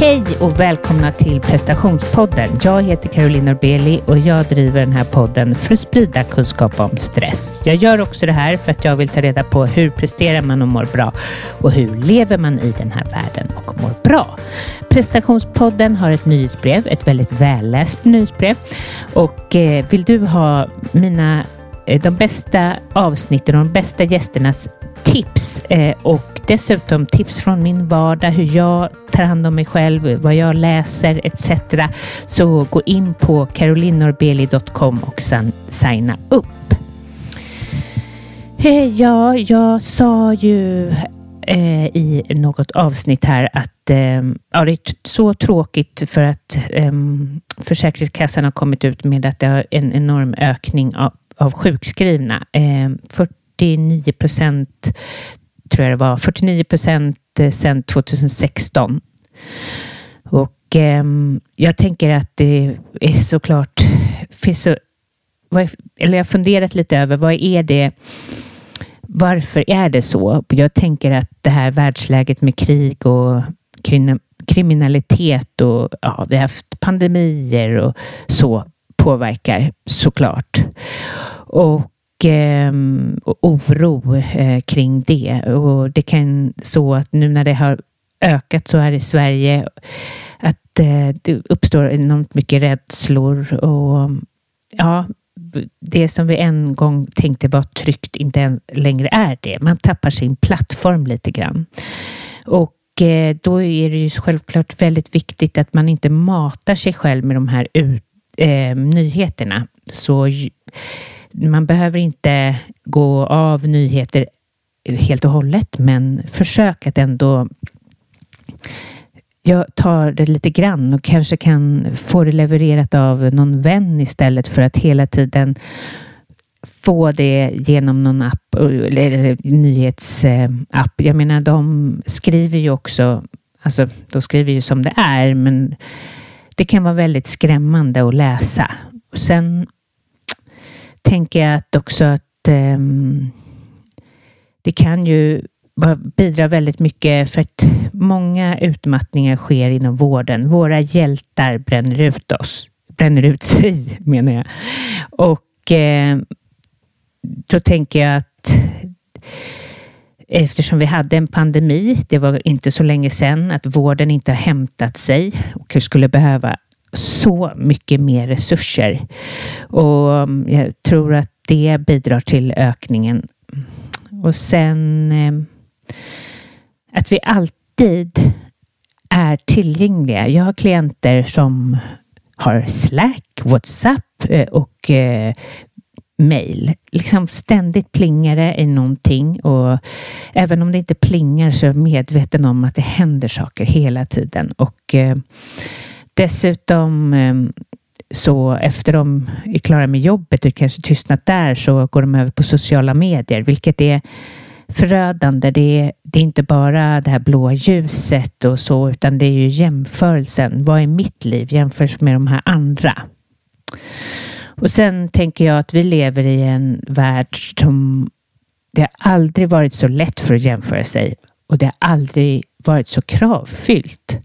Hej och välkomna till prestationspodden. Jag heter Caroline Norbeli och jag driver den här podden för att sprida kunskap om stress. Jag gör också det här för att jag vill ta reda på hur presterar man och mår bra och hur lever man i den här världen och mår bra. Prestationspodden har ett nyhetsbrev, ett väldigt välläst nyhetsbrev och eh, vill du ha mina eh, de bästa avsnitten och de bästa gästernas tips eh, och dessutom tips från min vardag, hur jag tar hand om mig själv, vad jag läser etc. Så gå in på carolinorbeli.com och sen signa upp. Eh, ja, jag sa ju eh, i något avsnitt här att eh, ja, det är så tråkigt för att eh, Försäkringskassan har kommit ut med att det har en enorm ökning av, av sjukskrivna. Ehm, 49 procent tror jag det var, 49 procent eh, sedan 2016. Och eh, jag tänker att det är såklart, finns så, eller jag har funderat lite över vad är det, varför är det så? Jag tänker att det här världsläget med krig och kriminalitet och ja, vi har haft pandemier och så påverkar såklart. Och eh, oro eh, kring det. Och det kan så att nu när det har ökat så här i Sverige att eh, det uppstår enormt mycket rädslor och ja, det som vi en gång tänkte var tryggt inte längre är det. Man tappar sin plattform lite grann. Och eh, då är det ju självklart väldigt viktigt att man inte matar sig själv med de här ut, eh, nyheterna. Så man behöver inte gå av nyheter helt och hållet, men försök att ändå jag tar det lite grann och kanske kan få det levererat av någon vän istället för att hela tiden få det genom någon app eller nyhetsapp. Eh, jag menar, de skriver ju också, alltså de skriver ju som det är, men det kan vara väldigt skrämmande att läsa. sen tänker jag att också att eh, det kan ju bidra väldigt mycket för att många utmattningar sker inom vården. Våra hjältar bränner ut oss, bränner ut sig menar jag. Och eh, då tänker jag att eftersom vi hade en pandemi, det var inte så länge sedan, att vården inte har hämtat sig och skulle behöva så mycket mer resurser. Och um, jag tror att det bidrar till ökningen. Och sen um, att vi alltid är tillgängliga. Jag har klienter som har Slack, WhatsApp eh, och mejl, mail. Liksom ständigt plingar det i någonting och även om det inte plingar så är jag medveten om att det händer saker hela tiden och eh, Dessutom ehm, så efter de är klara med jobbet och kanske tystnat där så går de över på sociala medier, vilket är förödande. Det är, det är inte bara det här blåa ljuset och så, utan det är ju jämförelsen. Vad är mitt liv jämfört med de här andra? Och sen tänker jag att vi lever i en värld som det har aldrig varit så lätt för att jämföra sig och det har aldrig varit så kravfyllt.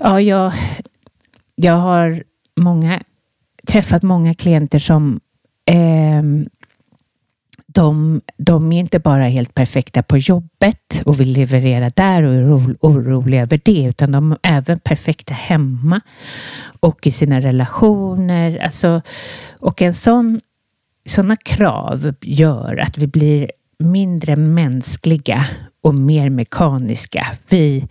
Ja, jag, jag har många, träffat många klienter som eh, de, de är inte bara helt perfekta på jobbet och vill leverera där och är oroliga över det, utan de är även perfekta hemma och i sina relationer. Alltså, och en sån, sådana krav gör att vi blir mindre mänskliga och mer mekaniska. Vi,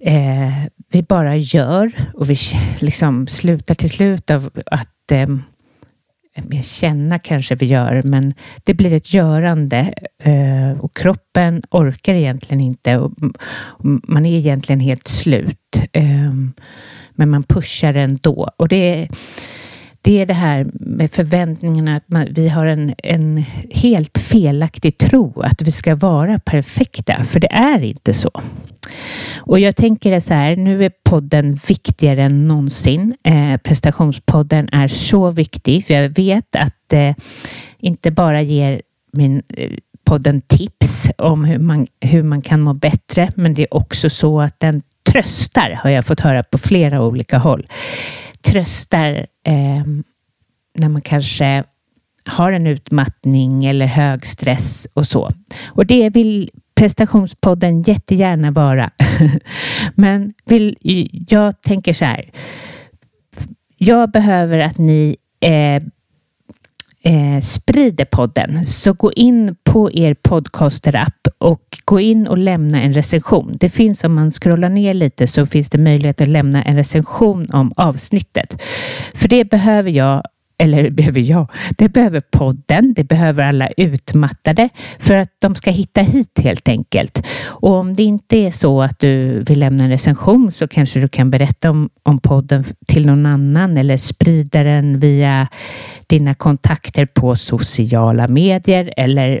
eh, vi bara gör och vi liksom slutar till slut av att eh, känna kanske vi gör, men det blir ett görande eh, och kroppen orkar egentligen inte och man är egentligen helt slut. Eh, men man pushar ändå och det är det är det här med förväntningarna att man, vi har en, en helt felaktig tro att vi ska vara perfekta, för det är inte så. Och jag tänker så här, nu är podden viktigare än någonsin. Eh, prestationspodden är så viktig, för jag vet att eh, inte bara ger min eh, podden tips om hur man, hur man kan må bättre, men det är också så att den tröstar har jag fått höra på flera olika håll. Tröstar eh, när man kanske har en utmattning eller hög stress och så. Och det vill prestationspodden jättegärna vara. Men vill, jag tänker så här. Jag behöver att ni eh, eh, sprider podden. Så gå in på er podcaster-app och gå in och lämna en recension. Det finns om man scrollar ner lite så finns det möjlighet att lämna en recension om avsnittet. För det behöver jag eller behöver jag, det behöver podden, det behöver alla utmattade för att de ska hitta hit helt enkelt. Och om det inte är så att du vill lämna en recension så kanske du kan berätta om, om podden till någon annan eller sprida den via dina kontakter på sociala medier eller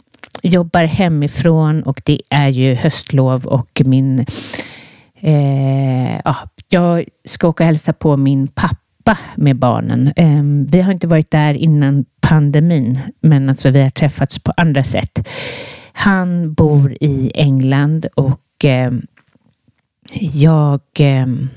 jobbar hemifrån och det är ju höstlov och min... Eh, ja, jag ska åka och hälsa på min pappa med barnen. Eh, vi har inte varit där innan pandemin, men alltså vi har träffats på andra sätt. Han bor i England och eh, jag ehm,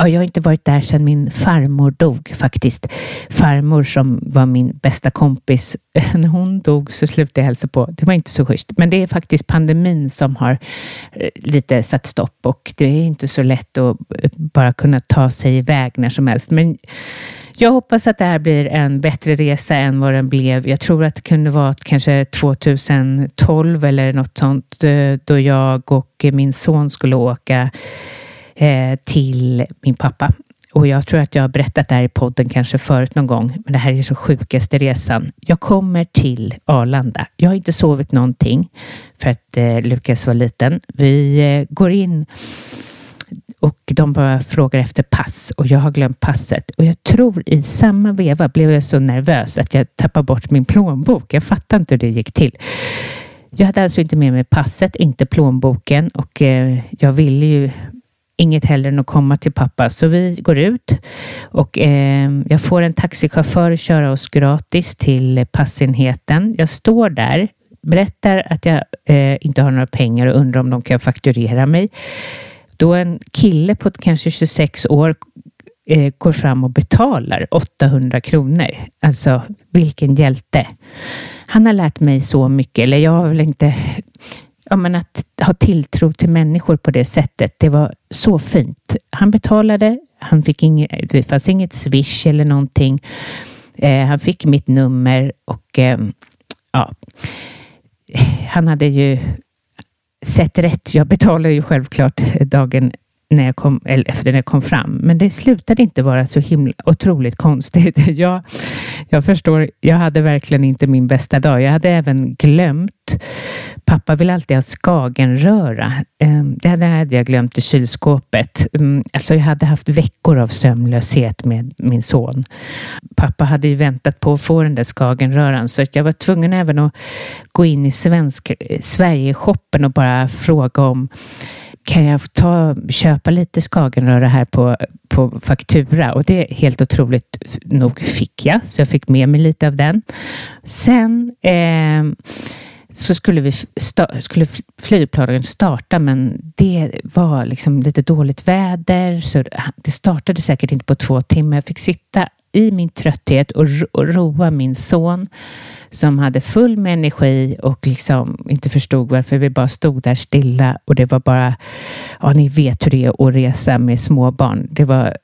Ja, jag har inte varit där sedan min farmor dog faktiskt. Farmor som var min bästa kompis. När hon dog så slutade jag hälsa på. Det var inte så schysst. Men det är faktiskt pandemin som har eh, lite satt stopp och det är inte så lätt att eh, bara kunna ta sig iväg när som helst. Men jag hoppas att det här blir en bättre resa än vad den blev. Jag tror att det kunde vara kanske 2012 eller något sånt eh, då jag och min son skulle åka eh, till min pappa. Och jag tror att jag har berättat det här i podden kanske förut någon gång, men det här är så sjukaste resan. Jag kommer till Arlanda. Jag har inte sovit någonting för att eh, Lukas var liten. Vi eh, går in och de bara frågar efter pass och jag har glömt passet. Och jag tror i samma veva blev jag så nervös att jag tappade bort min plånbok. Jag fattar inte hur det gick till. Jag hade alltså inte med mig passet, inte plånboken och eh, jag ville ju inget hellre än att komma till pappa. Så vi går ut och eh, jag får en taxichaufför köra oss gratis till passenheten. Jag står där, berättar att jag eh, inte har några pengar och undrar om de kan fakturera mig. Då en kille på kanske 26 år eh, går fram och betalar 800 kronor. Alltså vilken hjälte. Han har lärt mig så mycket, eller jag har väl inte ja, men att ha tilltro till människor på det sättet, det var så fint. Han betalade, han fick inget, det fanns inget swish eller någonting. Eh, han fick mitt nummer och eh, ja, han hade ju sett rätt. Jag betalade ju självklart dagen när jag kom, eller efter när jag kom fram. Men det slutade inte vara så himla otroligt konstigt. Jag, jag förstår, jag hade verkligen inte min bästa dag. Jag hade även glömt. Pappa vill alltid ha skagenröra. Ehm, det hade jag glömt i kylskåpet. Mm, alltså jag hade haft veckor av sömnlöshet med min son. Pappa hade ju väntat på att få den där skagenröran så jag var tvungen även att gå in i svensk, eh, Sverigeshoppen och bara fråga om kan jag ta, köpa lite skagenröra här på, på faktura? Och det helt otroligt nog fick jag, så jag fick med mig lite av den. Sen eh, så skulle, vi sta, skulle flygplanen starta, men det var liksom lite dåligt väder, så det startade säkert inte på två timmar. Jag fick sitta i min trötthet och, och roa min son som hade full med energi och liksom inte förstod varför vi bara stod där stilla och det var bara, ja ni vet hur det är att resa med småbarn. Det var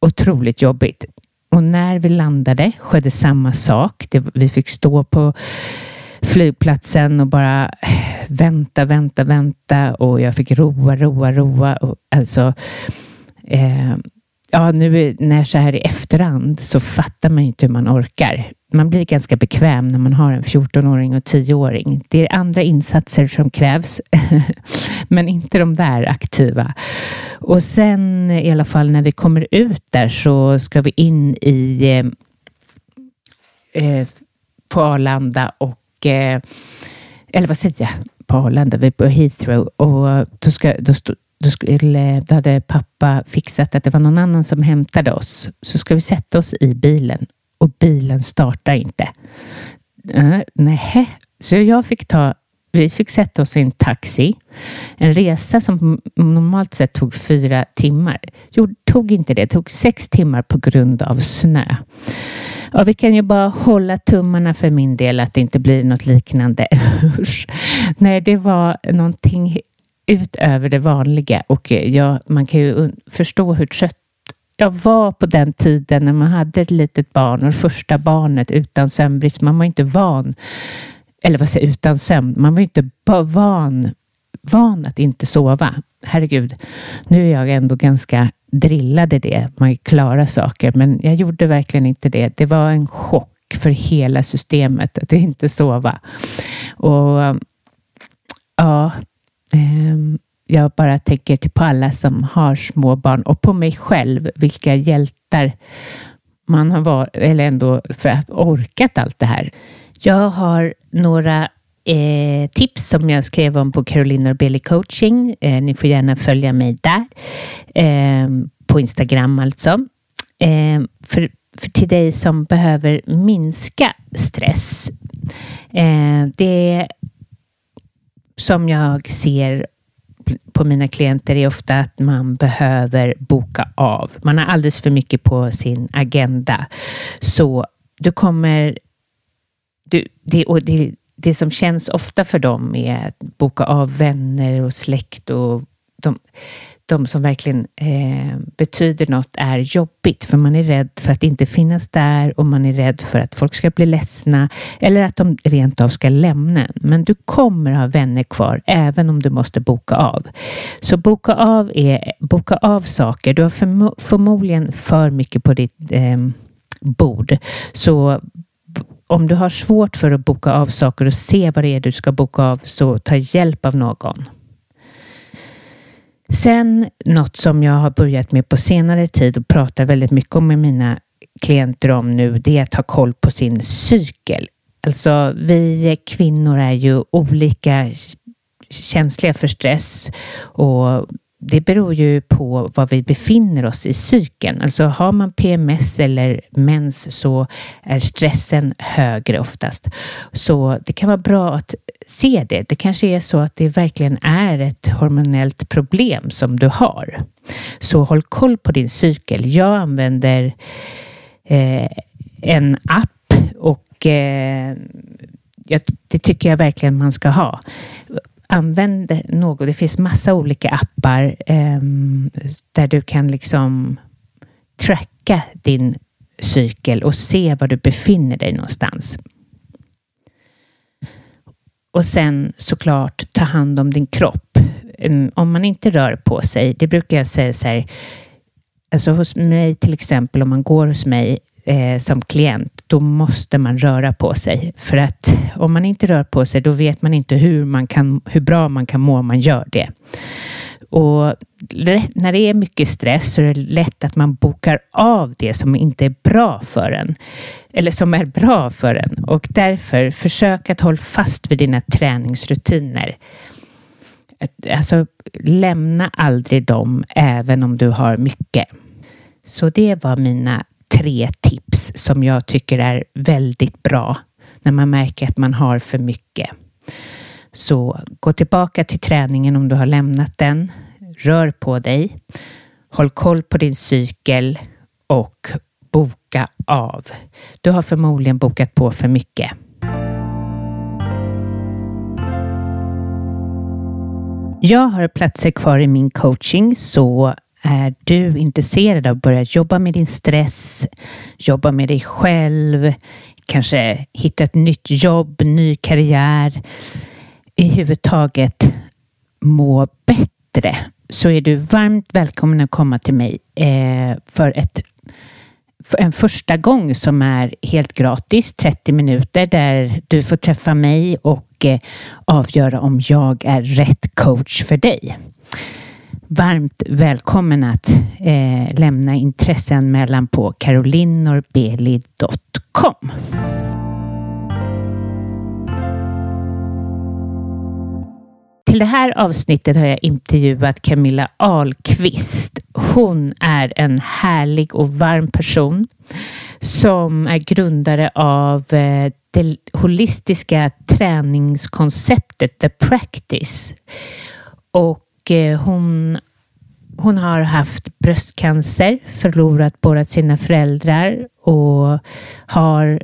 otroligt jobbigt. Och när vi landade skedde samma sak. Det, vi fick stå på flygplatsen och bara vänta, vänta, vänta och jag fick roa, roa, roa. Och, alltså, eh, ja, nu när så här i efterhand så fattar man inte hur man orkar man blir ganska bekväm när man har en 14-åring och 10-åring. Det är andra insatser som krävs, men inte de där aktiva. Och sen i alla fall när vi kommer ut där så ska vi in i eh, eh på Arlanda och eh, eller vad säger jag? På Arlanda, vi är på Heathrow och då, ska, då, stod, då, skulle, då hade pappa fixat att det var någon annan som hämtade oss. Så ska vi sätta oss i bilen och bilen startar inte. Eh, nähä, nej, så jag fick ta vi fick sätta oss i en taxi. En resa som normalt sett tog fyra timmar. Jo, tog inte det. Tog sex timmar på grund av snö. Och vi kan ju bara hålla tummarna för min del att det inte blir något liknande. Nej, det var någonting utöver det vanliga och ja, man kan ju förstå hur trött jag var på den tiden när man hade ett litet barn och första barnet utan sömnbrist. Man var inte van, eller vad säger utan sömn. Man var inte van, van att inte sova. Herregud, nu är jag ändå ganska drillad i det. Man klarar saker, men jag gjorde verkligen inte det. Det var en chock för hela systemet att inte sova. Och ja, ehm, jag bara tänker på alla som har små barn och på mig själv, vilka hjältar man har varit, eller ändå för att orkat allt det här. Jag har några eh, tips som jag skrev om på Carolina och Billy coaching. Eh, ni får gärna följa mig där. Eh, på Instagram alltså. Eh, för, för till dig som behöver minska stress. Eh, det som jag ser på mina klienter är ofta att man behöver boka av. Man har alldeles för mycket på sin agenda. Så du kommer... Du, det, och det, det som känns ofta för dem är att boka av vänner och släkt och de, de som verkligen eh, betyder något är jobbigt för man är rädd för att inte finnas där och man är rädd för att folk ska bli ledsna eller att de rent av ska lämna. Men du kommer ha vänner kvar även om du måste boka av. Så boka av, är, boka av saker. Du har förmo förmodligen för mycket på ditt eh, bord. Så om du har svårt för att boka av saker och se vad det är du ska boka av så ta hjälp av någon. Sen något som jag har börjat med på senare tid och pratar väldigt mycket om med mina klienter om nu, det är att ha koll på sin cykel. Alltså, vi kvinnor är ju olika känsliga för stress och det beror ju på var vi befinner oss i cykeln. Alltså har man PMS eller mens så är stressen högre oftast. Så det kan vara bra att se det. Det kanske är så att det verkligen är ett hormonellt problem som du har. Så håll koll på din cykel. Jag använder eh, en app och eh, det tycker jag verkligen man ska ha använd något. Det finns massa olika appar eh, där du kan liksom tracka din cykel och se var du befinner dig någonstans. Och sen såklart ta hand om din kropp. Om man inte rör på sig, det brukar jag säga så här, alltså hos mig till exempel, om man går hos mig eh, som klient, då måste man röra på sig. För att om man inte rör på sig, då vet man inte hur, man kan, hur bra man kan må om man gör det. Och när det är mycket stress så är det lätt att man bokar av det som inte är bra för en. Eller som är bra för en. Och därför försök att hålla fast vid dina träningsrutiner. Alltså lämna aldrig dem även om du har mycket. Så det var mina tre tips som jag tycker är väldigt bra när man märker att man har för mycket. Så gå tillbaka till träningen om du har lämnat den. Rör på dig. Håll koll på din cykel och boka av. Du har förmodligen bokat på för mycket. Jag har platser kvar i min coaching så är du intresserad av att börja jobba med din stress, jobba med dig själv, kanske hitta ett nytt jobb, ny karriär, i huvud taget må bättre så är du varmt välkommen att komma till mig eh, för ett en första gång som är helt gratis, 30 minuter, där du får träffa mig och eh, avgöra om jag är rätt coach för dig. Varmt välkommen att eh, lämna intresseanmälan på karolinorbeli.com. Till det här avsnittet har jag intervjuat Camilla Ahlqvist. Hon är en härlig och varm person som är grundare av eh, det holistiska träningskonceptet The Practice. Och eh, hon, hon har haft bröstcancer, förlorat båda sina föräldrar och har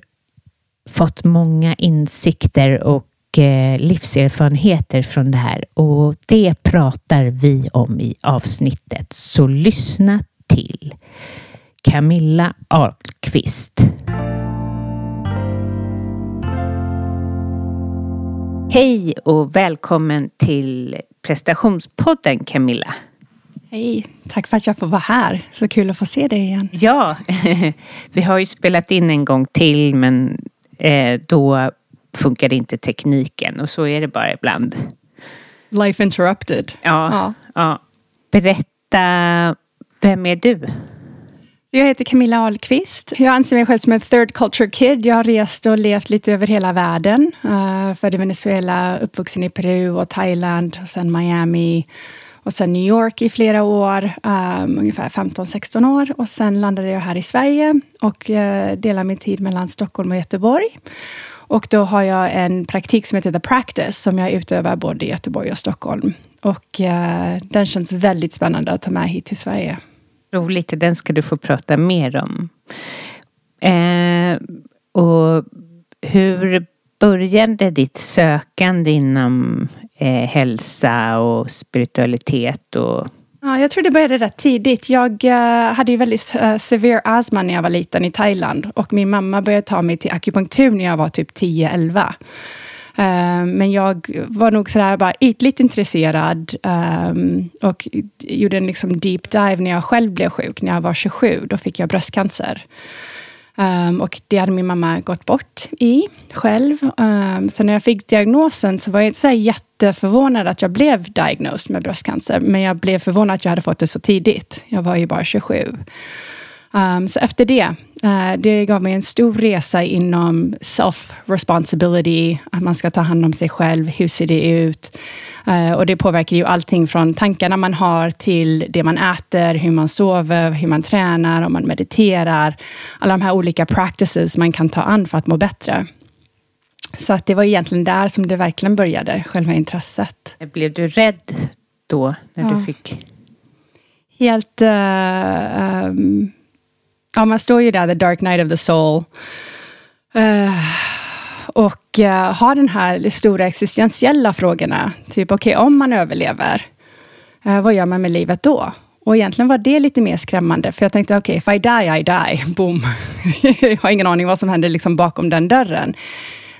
fått många insikter och Eh, livserfarenheter från det här och det pratar vi om i avsnittet. Så lyssna till Camilla Ahlqvist. Hej och välkommen till prestationspodden Camilla. Hej, tack för att jag får vara här. Så kul att få se dig igen. Ja, vi har ju spelat in en gång till men eh, då funkade inte tekniken och så är det bara ibland. Life interrupted. Ja, ja. ja. Berätta, vem är du? Jag heter Camilla Ahlqvist. Jag anser mig själv som en third culture kid. Jag har rest och levt lite över hela världen. Uh, född i Venezuela, uppvuxen i Peru och Thailand och sen Miami och sen New York i flera år, um, ungefär 15-16 år. Och sen landade jag här i Sverige och uh, delar min tid mellan Stockholm och Göteborg. Och då har jag en praktik som heter The Practice som jag utövar både i Göteborg och Stockholm. Och eh, den känns väldigt spännande att ta med hit till Sverige. Roligt, den ska du få prata mer om. Eh, och hur började ditt sökande inom eh, hälsa och spiritualitet och Ja, jag tror det började rätt tidigt. Jag uh, hade ju väldigt uh, severe astma när jag var liten i Thailand och min mamma började ta mig till akupunktur när jag var typ 10-11. Uh, eh, men jag var nog sådär bara ytligt intresserad um, och gjorde en liksom deep dive när jag själv blev sjuk, när jag var 27. Då fick jag bröstcancer. Um, och det hade min mamma gått bort i själv. Um, så när jag fick diagnosen så var jag inte så jätteförvånad att jag blev diagnosed med bröstcancer. Men jag blev förvånad att jag hade fått det så tidigt. Jag var ju bara 27. Um, så efter det, uh, det gav mig en stor resa inom self-responsibility, att man ska ta hand om sig själv, hur ser det ut? Uh, och det påverkar ju allting från tankarna man har till det man äter, hur man sover, hur man tränar, om man mediterar. Alla de här olika practices man kan ta an för att må bättre. Så att det var egentligen där som det verkligen började, själva intresset. Blev du rädd då, när ja. du fick? Helt... Uh, um, ja, man står ju där, the dark night of the soul. Uh, och uh, har den här stora existentiella frågorna. Typ, okej, okay, om man överlever, uh, vad gör man med livet då? Och egentligen var det lite mer skrämmande, för jag tänkte, okej, okay, if I die, I die. Boom. jag har ingen aning vad som händer liksom bakom den dörren.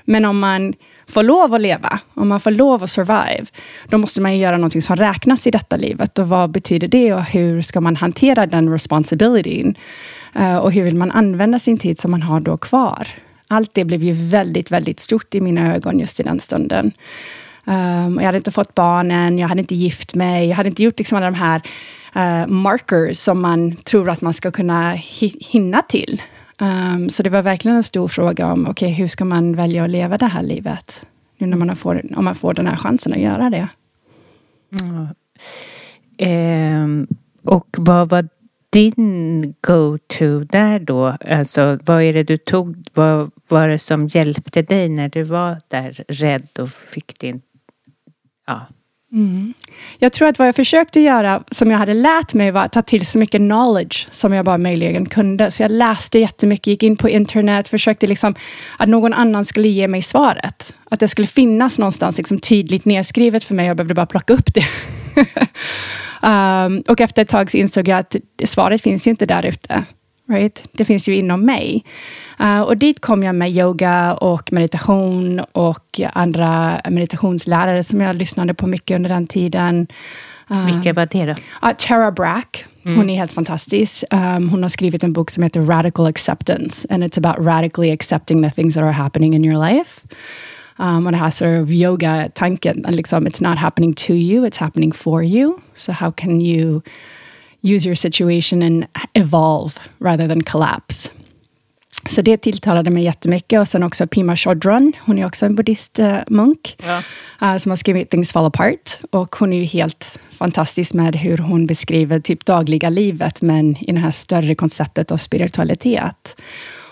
Men om man får lov att leva, om man får lov att survive, då måste man göra någonting som räknas i detta livet. Och vad betyder det och hur ska man hantera den responsibilityn? Eh, och hur vill man använda sin tid som man har då kvar? Allt det blev ju väldigt, väldigt stort i mina ögon just i den stunden. Um, jag hade inte fått barnen, jag hade inte gift mig, jag hade inte gjort liksom alla de här uh, markers som man tror att man ska kunna hi hinna till. Um, så det var verkligen en stor fråga om, okej, okay, hur ska man välja att leva det här livet? Nu när man får, om man får den här chansen att göra det. Mm. Eh, och vad var din go-to där då? Alltså, vad är det du tog? Vad var det som hjälpte dig när du var där rädd och fick din... Ja. Mm. Jag tror att vad jag försökte göra, som jag hade lärt mig, var att ta till så mycket knowledge som jag bara möjligen kunde. Så jag läste jättemycket, gick in på internet, försökte liksom att någon annan skulle ge mig svaret. Att det skulle finnas någonstans liksom tydligt nedskrivet för mig. Jag behövde bara plocka upp det. Um, och efter ett tag så insåg jag att svaret finns ju inte där ute. Right? Det finns ju inom mig. Uh, och dit kom jag med yoga och meditation och andra meditationslärare som jag lyssnade på mycket under den tiden. Uh, Vilka var det då? Uh, Tara Brack. Hon är helt fantastisk. Um, hon har skrivit en bok som heter Radical Acceptance. And it's about radically accepting the things that are happening in your life. Um, och det här sort of yoga-tanken. Liksom, it's not happening to you, it's happening for you. So how can you use your situation and evolve rather than collapse? Så det tilltalade mig jättemycket. Och sen också Pima Chodron, hon är också en buddhistmunk, ja. uh, som har skrivit Things Fall Apart. Och hon är ju helt fantastisk med hur hon beskriver typ dagliga livet, men i det här större konceptet av spiritualitet.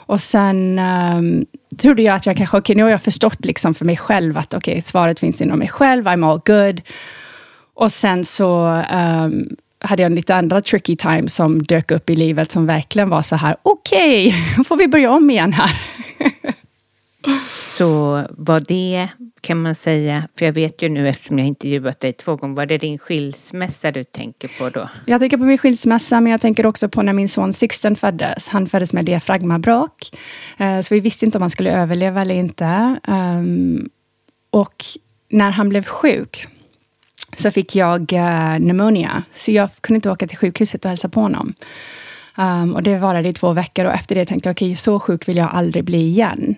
Och sen um, trodde jag att jag kanske, okej, okay, nu har jag förstått liksom för mig själv att okej, okay, svaret finns inom mig själv, I'm all good. Och sen så um, hade jag en lite andra tricky time som dök upp i livet som verkligen var så här, okej, okay, får vi börja om igen här. så var det, kan man säga, för jag vet ju nu eftersom jag intervjuat dig två gånger, var det din skilsmässa du tänker på då? Jag tänker på min skilsmässa, men jag tänker också på när min son Sixten föddes. Han föddes med diafragmabråck, eh, så vi visste inte om han skulle överleva eller inte. Ehm, och när han blev sjuk, så fick jag eh, pneumonia. Så jag kunde inte åka till sjukhuset och hälsa på honom. Um, och det varade i två veckor och efter det tänkte jag, okej, okay, så sjuk vill jag aldrig bli igen.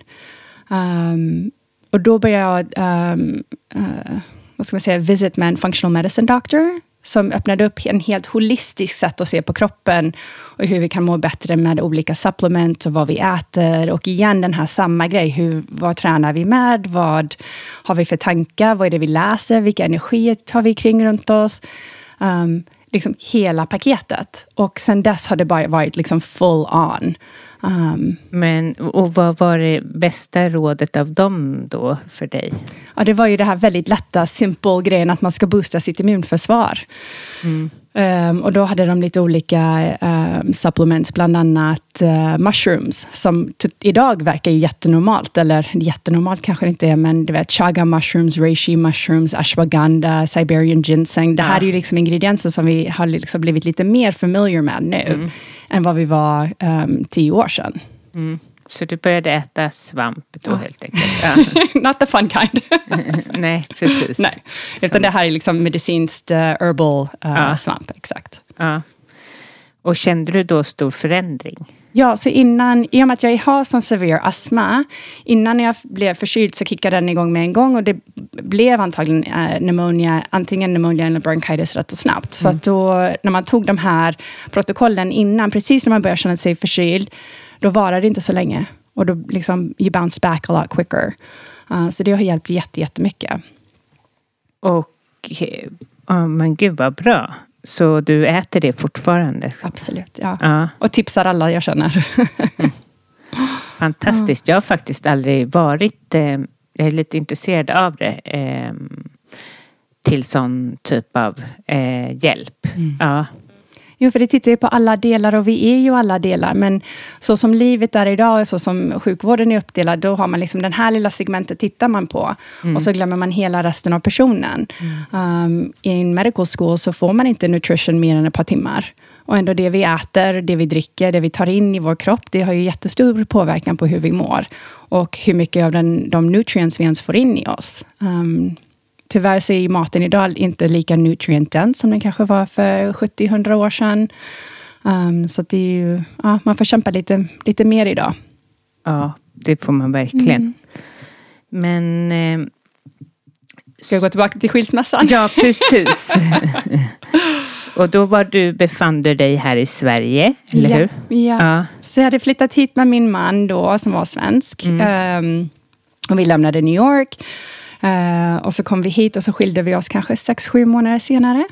Um, och då började jag, um, uh, vad ska man säga, visit med en functional medicine doctor som öppnade upp en helt holistisk sätt att se på kroppen och hur vi kan må bättre med olika supplement och vad vi äter. Och igen den här samma grej, hur, vad tränar vi med? Vad har vi för tankar? Vad är det vi läser? Vilka energier tar vi kring runt oss? Um, liksom hela paketet. Och sen dess har det bara varit liksom full on. Um, Men, och vad var det bästa rådet av dem då för dig? Ja, det var ju det här väldigt lätta, simple grejen att man ska boosta sitt immunförsvar. Mm. Um, och då hade de lite olika um, supplements, bland annat uh, mushrooms, som idag verkar ju jättenormalt, eller jättenormalt kanske det inte är, men du vet, chaga mushrooms, reishi mushrooms, ashwagandha, siberian ginseng. Det här ja. är ju liksom ingredienser som vi har liksom blivit lite mer familiar med nu, mm. Än vad vi var um, tio år sedan. Mm. Så du började äta svamp då ja. helt enkelt? Ja. Not the fun kind. Nej, precis. Nej, utan det här är liksom medicinskt uh, herbal uh, ja. svamp, exakt. Ja. Och kände du då stor förändring? Ja, så innan, i och med att jag har sån severe astma, innan jag blev förkyld så kickade den igång med en gång och det blev antagligen äh, pneumonia, antingen pneumonia eller bronchitis rätt och snabbt. Mm. Så att då, när man tog de här protokollen innan, precis när man började känna sig förkyld, då varar det inte så länge. Och då liksom, you bounce back a lot quicker. Uh, så det har hjälpt jätte, jättemycket. Och, oh, men gud vad bra. Så du äter det fortfarande? Absolut, ja. ja. Och tipsar alla jag känner. mm. Fantastiskt. Jag har faktiskt aldrig varit, eh, jag är lite intresserad av det, eh, till sån typ av eh, hjälp. Mm. Ja. Jo, för det tittar ju på alla delar och vi är ju alla delar. Men så som livet är idag, så som sjukvården är uppdelad, då har man liksom den här lilla segmentet tittar man på. Mm. Och så glömmer man hela resten av personen. Mm. Um, I en medical school så får man inte nutrition mer än ett par timmar. Och ändå det vi äter, det vi dricker, det vi tar in i vår kropp, det har ju jättestor påverkan på hur vi mår. Och hur mycket av den, de nutrients vi ens får in i oss. Um, Tyvärr så är maten idag inte lika nutrient som den kanske var för 70-100 år sedan. Um, så det är ju, ja, man får kämpa lite, lite mer idag. Ja, det får man verkligen. Mm. Men... Eh, Ska jag gå tillbaka till skilsmässan? Ja, precis. Och då var du, befann du dig här i Sverige, eller ja, hur? Ja. ja. Så jag hade flyttat hit med min man då, som var svensk. Mm. Um, och vi lämnade New York. Uh, och så kom vi hit och så skilde vi oss kanske sex, sju månader senare.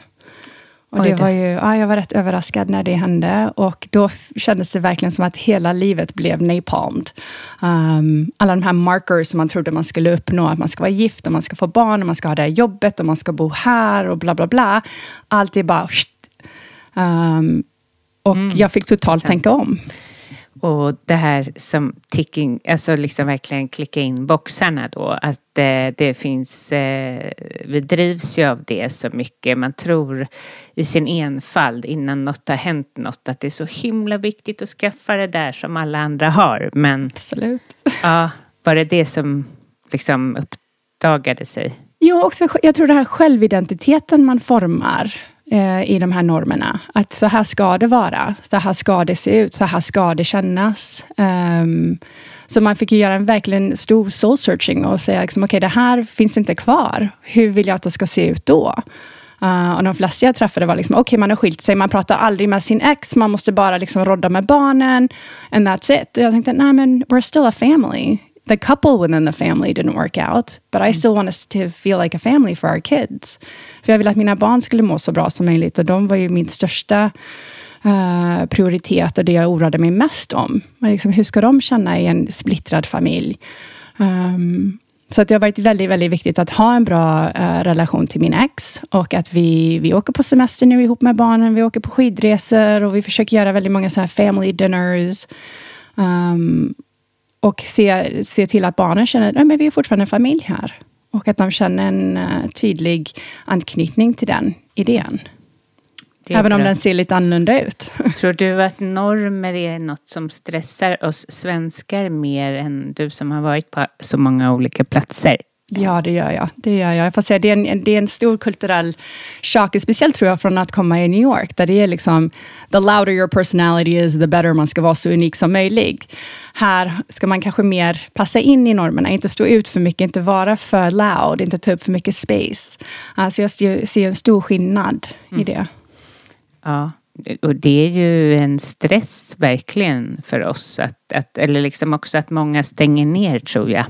Och det var ju, ja, jag var rätt överraskad när det hände. Och då kändes det verkligen som att hela livet blev napalmed. Um, alla de här markers som man trodde man skulle uppnå, att man ska vara gift, och man ska få barn, och man ska ha det här jobbet, och man ska bo här och bla bla bla. Allt är bara... Um, och mm, jag fick totalt tänka om. Och det här som ticking, alltså liksom verkligen klicka in boxarna då. Att det finns, eh, vi drivs ju av det så mycket. Man tror i sin enfald innan något har hänt något att det är så himla viktigt att skaffa det där som alla andra har. Men Absolut. ja, var det det som liksom uppdagade sig? Jo, också, jag tror den här självidentiteten man formar Eh, i de här normerna. Att så här ska det vara, så här ska det se ut, så här ska det kännas. Um, så man fick ju göra en verkligen stor soul searching och säga, liksom, okej, okay, det här finns inte kvar. Hur vill jag att det ska se ut då? Uh, och de flesta jag träffade var liksom, okej, okay, man har skilt sig, man pratar aldrig med sin ex, man måste bara liksom rodda med barnen, and that's it. Och jag tänkte, nej men, we're still a family. The couple within the family didn't work out, but I still want us to feel like a family for our kids. För jag ville att mina barn skulle må så bra som möjligt, och de var ju min största uh, prioritet och det jag oroade mig mest om. Men liksom, hur ska de känna i en splittrad familj? Um, så att det har varit väldigt, väldigt viktigt att ha en bra uh, relation till min ex och att vi, vi åker på semester nu ihop med barnen. Vi åker på skidresor och vi försöker göra väldigt många så här family dinners. Um, och se, se till att barnen känner att vi är fortfarande en familj här. Och att de känner en uh, tydlig anknytning till den idén. Även om den ser lite annorlunda ut. Tror du att normer är något som stressar oss svenskar mer än du som har varit på så många olika platser? Ja, det gör jag. Det gör jag. jag får säga, det, är en, det är en stor kulturell chock, speciellt tror jag från att komma i New York, där det är liksom, the louder your personality is, the better man ska vara så unik som möjligt. Här ska man kanske mer passa in i normerna, inte stå ut för mycket, inte vara för loud, inte ta upp för mycket space. Alltså jag ser en stor skillnad mm. i det. Ja, och det är ju en stress verkligen för oss. Att, att, eller liksom också att många stänger ner tror jag.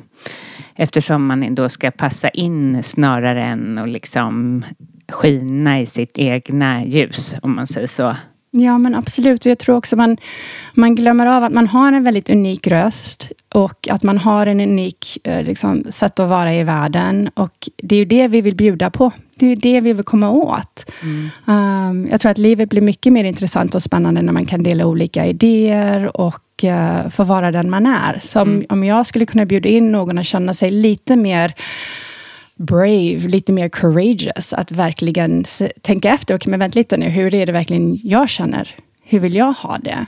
Eftersom man då ska passa in snarare än att liksom skina i sitt egna ljus, om man säger så. Ja, men absolut. Och jag tror också man, man glömmer av att man har en väldigt unik röst och att man har en unik eh, liksom, sätt att vara i världen. Och det är ju det vi vill bjuda på. Det är ju det vi vill komma åt. Mm. Um, jag tror att livet blir mycket mer intressant och spännande när man kan dela olika idéer och uh, få vara den man är. Så om, mm. om jag skulle kunna bjuda in någon att känna sig lite mer brave, lite mer courageous, att verkligen tänka efter, okej, okay, men vänta lite nu, hur är det verkligen jag känner? Hur vill jag ha det?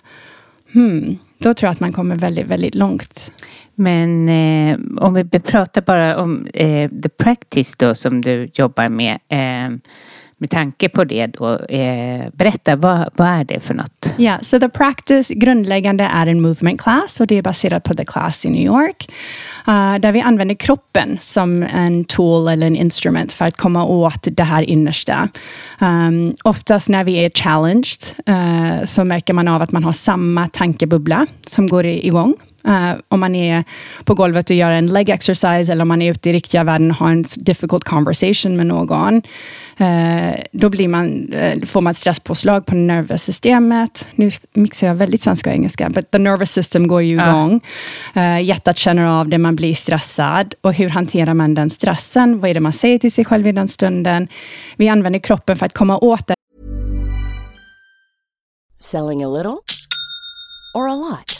Hmm, då tror jag att man kommer väldigt, väldigt långt. Men eh, om vi pratar bara om eh, the practice då som du jobbar med. Eh, med tanke på det då, eh, berätta vad, vad är det för något? Ja, yeah, så the practice grundläggande är en movement class och det är baserat på the class i New York. Uh, där vi använder kroppen som en tool eller en instrument för att komma åt det här innersta. Um, oftast när vi är challenged uh, så märker man av att man har samma tankebubbla som går igång. Uh, om man är på golvet och gör en leg exercise eller om man är ute i riktiga världen och har en difficult conversation med någon. Uh, då blir man, uh, får man stresspåslag på nervsystemet. Nu mixar jag väldigt svenska och engelska, but the nervous system går ju igång. Uh, hjärtat känner av det, man blir stressad. Och hur hanterar man den stressen? Vad är det man säger till sig själv i den stunden? Vi använder kroppen för att komma åt det. Selling a little or a lot?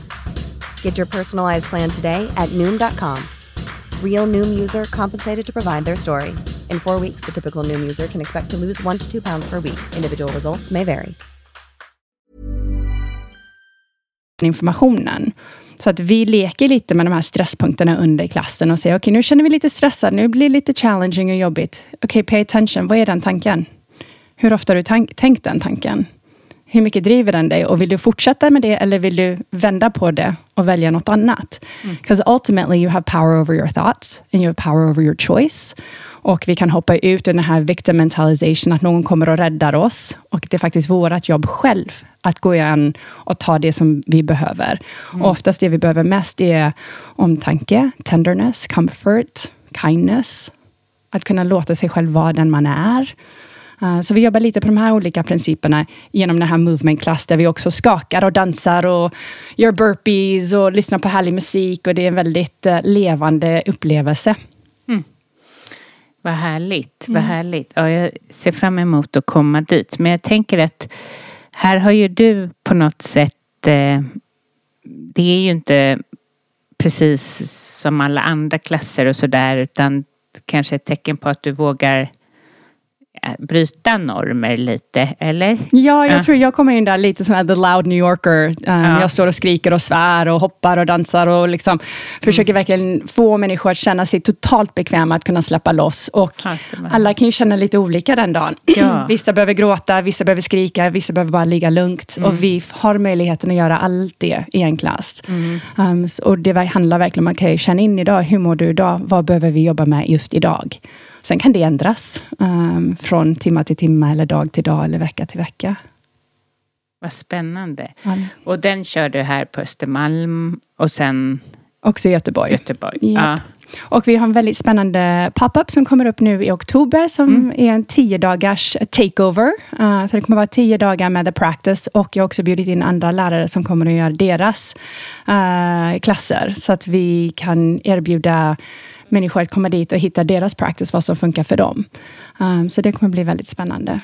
Get your personalized plan today at noom.com. Real noom user compensated to provide their story. In four weeks, the typical noom user can expect to lose one to two pounds per week. Individual results may vary. Informationen. Så att vi leker lite med de här stresspunkterna under klassen och säger okej, okay, nu känner vi lite stressade, nu blir det lite challenging och jobbigt. Okej, okay, pay attention. Vad är den tanken? Hur ofta har du tänkt den tanken? Hur mycket driver den dig? Och vill du fortsätta med det eller vill du vända på det och välja något annat? Because mm. ultimately you have power over your thoughts and you have power over your choice. Och vi kan hoppa ut ur den här victim mentalization, att någon kommer och räddar oss. Och det är faktiskt vårt jobb själv att gå in och ta det som vi behöver. Mm. Och oftast det vi behöver mest är omtanke, tenderness, comfort, kindness. Att kunna låta sig själv vara den man är. Uh, så vi jobbar lite på de här olika principerna genom den här movement class, där vi också skakar och dansar och gör burpees och lyssnar på härlig musik. Och det är en väldigt uh, levande upplevelse. Mm. Vad härligt, vad mm. härligt. Ja, jag ser fram emot att komma dit. Men jag tänker att här har ju du på något sätt, eh, det är ju inte precis som alla andra klasser och sådär, utan kanske ett tecken på att du vågar bryta normer lite, eller? Ja, jag ja. tror jag kommer in där lite som the loud New Yorker. Um, ja. Jag står och skriker och svär och hoppar och dansar och liksom mm. försöker verkligen få människor att känna sig totalt bekväma att kunna släppa loss. Och alla kan ju känna lite olika den dagen. Ja. vissa behöver gråta, vissa behöver skrika, vissa behöver bara ligga lugnt. Mm. Och vi har möjligheten att göra allt det i en klass. Mm. Um, och det handlar verkligen om, okej, okay, känn in idag, hur mår du idag? Vad behöver vi jobba med just idag? Sen kan det ändras um, från timme till timme, eller dag till dag eller vecka till vecka. Vad spännande. Mm. Och den kör du här på Östermalm och sen? Också i Göteborg. Göteborg. Ja. Och vi har en väldigt spännande pop-up som kommer upp nu i oktober som mm. är en tio dagars takeover. Uh, så det kommer vara tio dagar med the practice och jag har också bjudit in andra lärare som kommer att göra deras uh, klasser så att vi kan erbjuda människor att komma dit och hitta deras practice, vad som funkar för dem. Um, så det kommer bli väldigt spännande.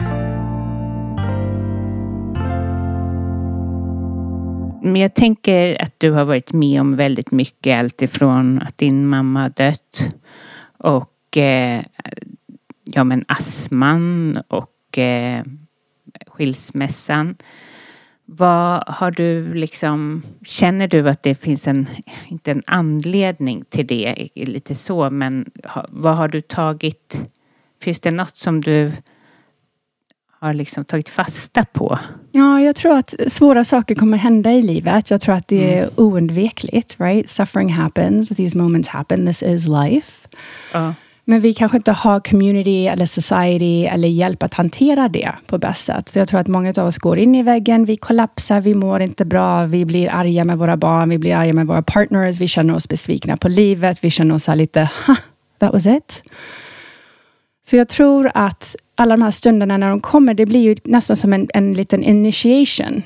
Men jag tänker att du har varit med om väldigt mycket, alltifrån att din mamma har dött och eh, ja, men astman och eh, skilsmässan. Vad har du liksom, känner du att det finns en, inte en anledning till det, lite så, men vad har du tagit, finns det något som du har liksom tagit fasta på? Ja, jag tror att svåra saker kommer hända i livet. Jag tror att det är mm. oundvikligt. Right? Suffering happens, these moments happen, this is life. Uh. Men vi kanske inte har community eller society eller hjälp att hantera det på bästa sätt. Så jag tror att många av oss går in i väggen, vi kollapsar, vi mår inte bra, vi blir arga med våra barn, vi blir arga med våra partners, vi känner oss besvikna på livet, vi känner oss lite, ha, that was it. Så jag tror att alla de här stunderna när de kommer, det blir ju nästan som en, en liten initiation.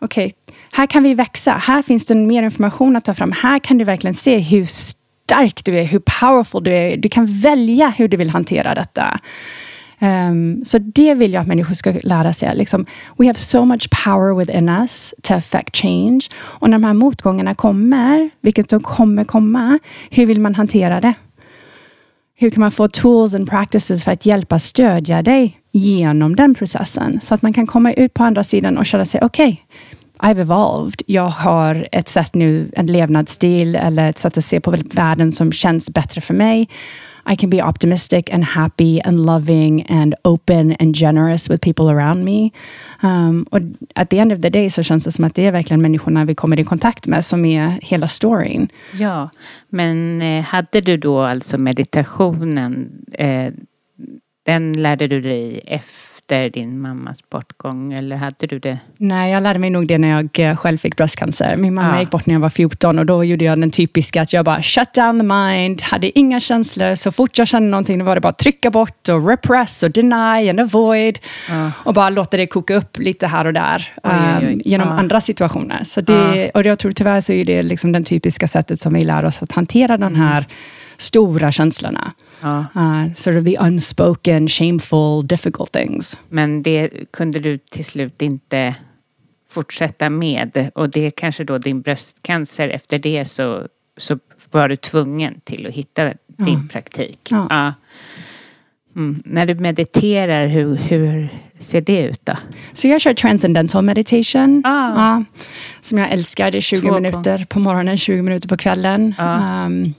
Okej, okay, här kan vi växa. Här finns det mer information att ta fram. Här kan du verkligen se hur stark du är, hur powerful du är. Du kan välja hur du vill hantera detta. Um, så det vill jag att människor ska lära sig. Liksom, we have so much power within us to affect change. Och när de här motgångarna kommer, vilket de kommer komma, hur vill man hantera det? Hur kan man få tools and practices för att hjälpa stödja dig genom den processen? Så att man kan komma ut på andra sidan och känna sig, okej, okay, I've evolved. Jag har ett sätt nu, en levnadsstil eller ett sätt att se på världen som känns bättre för mig. I can be optimistic and happy and loving and open and generous with people around me. Um, och at the end of the day så känns det som att det är verkligen människorna vi kommer i kontakt med som är hela storyn. Ja, men eh, hade du då alltså meditationen, eh, den lärde du dig efter efter din mammas bortgång eller hade du det? Nej, jag lärde mig nog det när jag eh, själv fick bröstcancer. Min mamma ja. gick bort när jag var 14 och då gjorde jag den typiska att jag bara shut down the mind, hade inga känslor. Så fort jag kände någonting var det bara att trycka bort och repress och deny and avoid. Ja. Och bara låta det koka upp lite här och där oj, oj, oj. Um, genom ja. andra situationer. Så det, Och jag tror tyvärr så är det liksom det typiska sättet som vi lär oss att hantera den mm. här stora känslorna. Ja. Uh, sort of the unspoken, shameful, difficult things. Men det kunde du till slut inte fortsätta med och det kanske då din bröstcancer, efter det så, så var du tvungen till att hitta din ja. praktik. Ja. ja. Mm. När du mediterar, hur, hur ser det ut då? Så jag kör transcendental meditation. Ah. Ja, som jag älskar. Det är 20 Två minuter på morgonen, 20 minuter på kvällen. Ah. Um,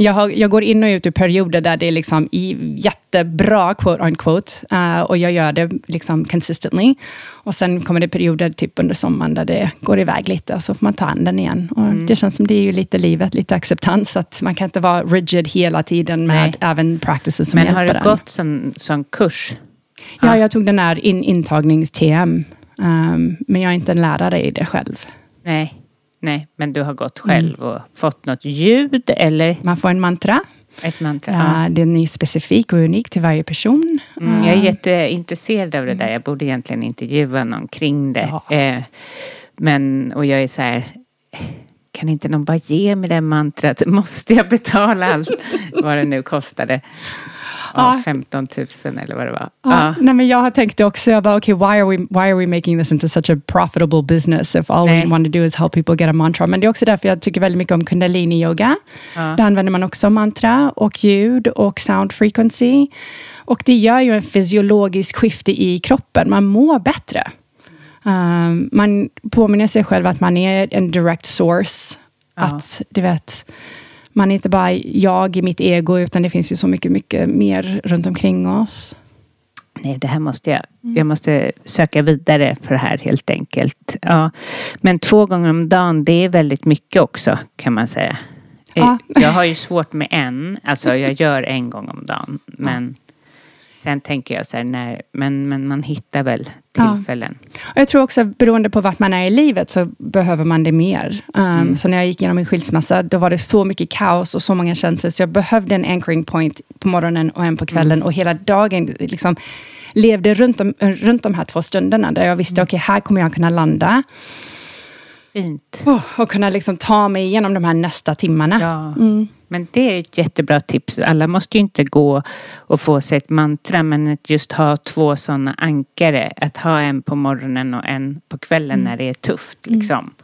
jag, har, jag, går in och ut ur perioder där det är liksom jättebra, quote unquote, uh, och jag gör det liksom consistently. Och sen kommer det perioder typ under sommaren där det går iväg lite och så får man ta an den igen. Och mm. Det känns som det är ju lite livet, lite acceptans, att man kan inte vara rigid hela tiden med Nej. även practices som Men hjälper har du gått sån, sån kurs? Ja, jag tog den här in, intagnings-TM Um, men jag är inte en lärare i det själv. Nej, nej, men du har gått själv och fått något ljud eller? Man får en mantra. Ett mantra, ja. Den är specifik och unik till varje person. Mm, jag är jätteintresserad av det där. Jag borde egentligen intervjua någon kring det. Ja. Eh, men, och jag är så här, kan inte någon bara ge mig det mantrat? Måste jag betala allt? vad det nu kostade. Ja, Ja. 15 000 eller vad det var. Ja, nej, men jag har tänkt det också. Jag bara, okay, why are, we, why are we making this into such a profitable business if all Nej. we want to do is help people get a mantra? Men det är också därför jag tycker väldigt mycket om kundalini-yoga. Där använder man också mantra och ljud och sound frequency. Och det gör ju en fysiologisk skifte i kroppen. Man mår bättre. Um, man påminner sig själv att man är en direct source. Att, du vet, man är inte bara jag i mitt ego, utan det finns ju så mycket, mycket mer runt omkring oss. Nej, det här måste jag. Jag måste söka vidare för det här helt enkelt. Ja. Men två gånger om dagen, det är väldigt mycket också kan man säga. Eh, Ja. Jag har ju svårt med en. Alltså jag gör en gång om dagen. Men sen tänker jag så här, när, men, men man hittar väl Ja. tillfällen. Och jag tror också, beroende på vart man är i livet, så behöver man det mer. Um, Så när jag gick igenom min skilsmässa, då var det så mycket kaos och så många känslor, så jag behövde en anchoring point på morgonen och en på kvällen. Och hela dagen liksom levde runt, om, runt de här två stunderna, där jag visste, okej, här kommer jag kunna landa. Fint. Oh, och kunna liksom ta mig igenom de här nästa timmarna. Ja. Men det är ett jättebra tips. Alla måste ju inte gå och få sig ett mantra, men att just ha två sådana ankare. Att ha en på morgonen och en på kvällen när det är tufft. Liksom.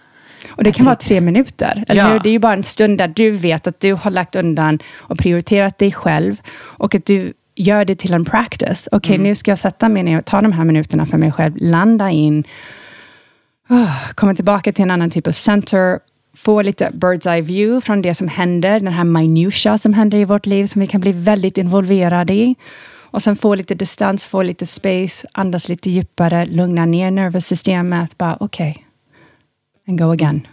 Och det kan vara tre minuter, eller Ja. hur? Det är ju bara en stund där du vet att du har lagt undan och prioriterat dig själv. Och att du gör det till en practice. Okej, Mm. nu ska jag sätta mig ner och ta de här minuterna för mig själv. Landa in. Oh, komma tillbaka till en annan typ av center. Få lite bird's eye view från det som händer. Den här minutia som händer i vårt liv, som vi kan bli väldigt involverade i. Och sen få lite distans, få lite space, andas lite djupare, lugna ner nervsystemet. Bara okej, and go again.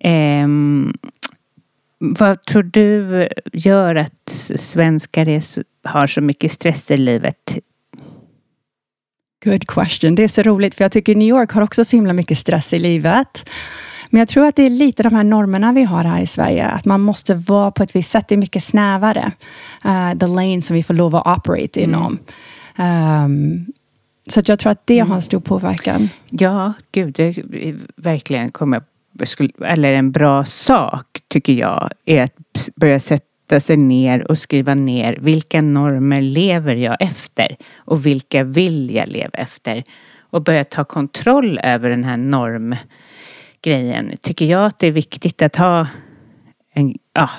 Ehm, vad tror du gör att svenskar är har så mycket stress i livet? Good question. Det är så roligt, för jag tycker New York har också så himla mycket stress i livet. Men jag tror att det är lite de här normerna vi har här i Sverige. Att man måste vara på ett visst sätt. Det är mycket snävare. Uh, the lane som vi får lov att operate inom. Um, så att jag tror att det har en stor påverkan. Ja, gud, det verkligen kommer eller en bra sak tycker jag är att börja sätta sig ner och skriva ner vilka normer lever jag efter och vilka vill jag leva efter och börja ta kontroll över den här normgrejen. Tycker jag att det är viktigt att ha en, ja,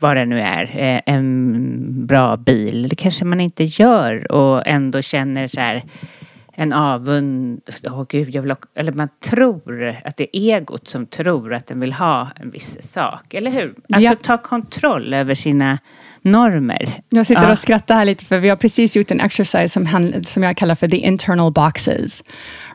vad det nu är, eh, en bra bil. Det kanske man inte gör och ändå känner så här en avund. Åh gud, jag vill ha, eller man tror att det är egot som tror att den vill ha en viss sak. Eller hur? Alltså Ja. ta kontroll över sina normer. Jag sitter Ja. och skrattar här lite, för vi har precis gjort en exercise som, som jag kallar för the internal boxes.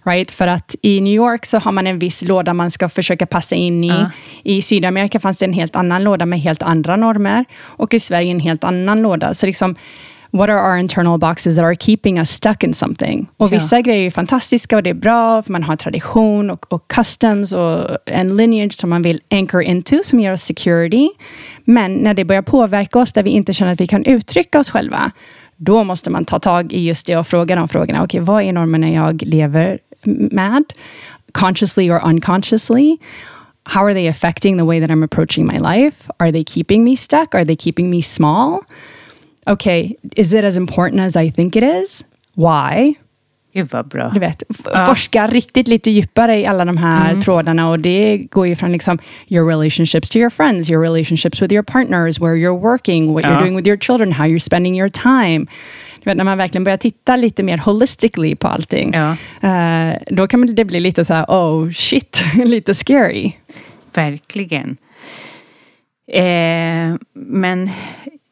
Right? För att i New York så har man en viss låda man ska försöka passa in i. Ja. I Sydamerika fanns det en helt annan låda med helt andra normer. Och i Sverige en helt annan låda. Så liksom, what are our internal boxes that are keeping us stuck in something? Och Ja. vissa grejer är fantastiska och det är bra, för man har tradition och, och customs och en lineage som man vill anchor into, som ger oss security. Men när det börjar påverka oss, där vi inte känner att vi kan uttrycka oss själva, då måste man ta tag i just det och fråga de frågorna. Okej, vad är normerna jag lever med? Consciously or unconsciously? How are they affecting the way that I'm approaching my life? Are they keeping me stuck? Are they keeping me small? Okay, is it as important as I think it is? Why? Gud vad bra. Du vet, Ja. Ah. forska riktigt lite djupare i alla de här mm. trådarna och det går ju från liksom your relationships to your friends, your relationships with your partners, where you're working, what Ja. you're doing with your children, how you're spending your time. Du vet, när man verkligen börjar titta lite mer holistically på allting, Ja. eh, då kan det bli lite så här, oh shit, lite scary. Verkligen. Eh, men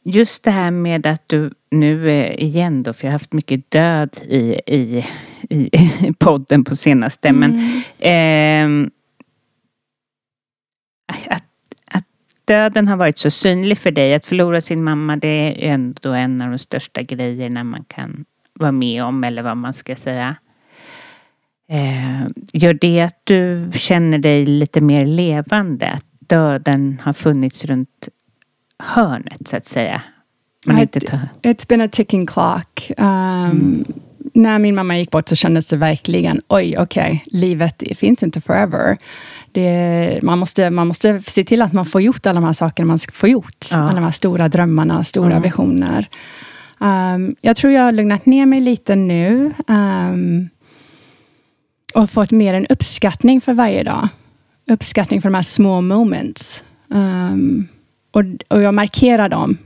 just det här med att du nu igen då, för jag har haft mycket död i, i, i podden på senaste, men eh, att döden har varit så synlig för dig, att förlora sin mamma, det är ändå en av de största grejerna man kan vara med om, eller vad man ska säga. Eh, gör det att du känner dig lite mer levande? Att döden har funnits runt hörnet så att säga? Men inte. It's been a ticking clock. Um, mm. När min mamma gick bort så kändes det verkligen, oj, okej, okay, livet finns inte forever. Det, man, måste, man måste se till att man får gjort alla de här sakerna man ska få gjort. Ja. Alla de här stora drömmarna, stora mm. visioner. Um, jag tror jag har lugnat ner mig lite nu. Um, och fått mer en uppskattning för varje dag. Uppskattning för de här små moments. Um, och, och jag markerar dem.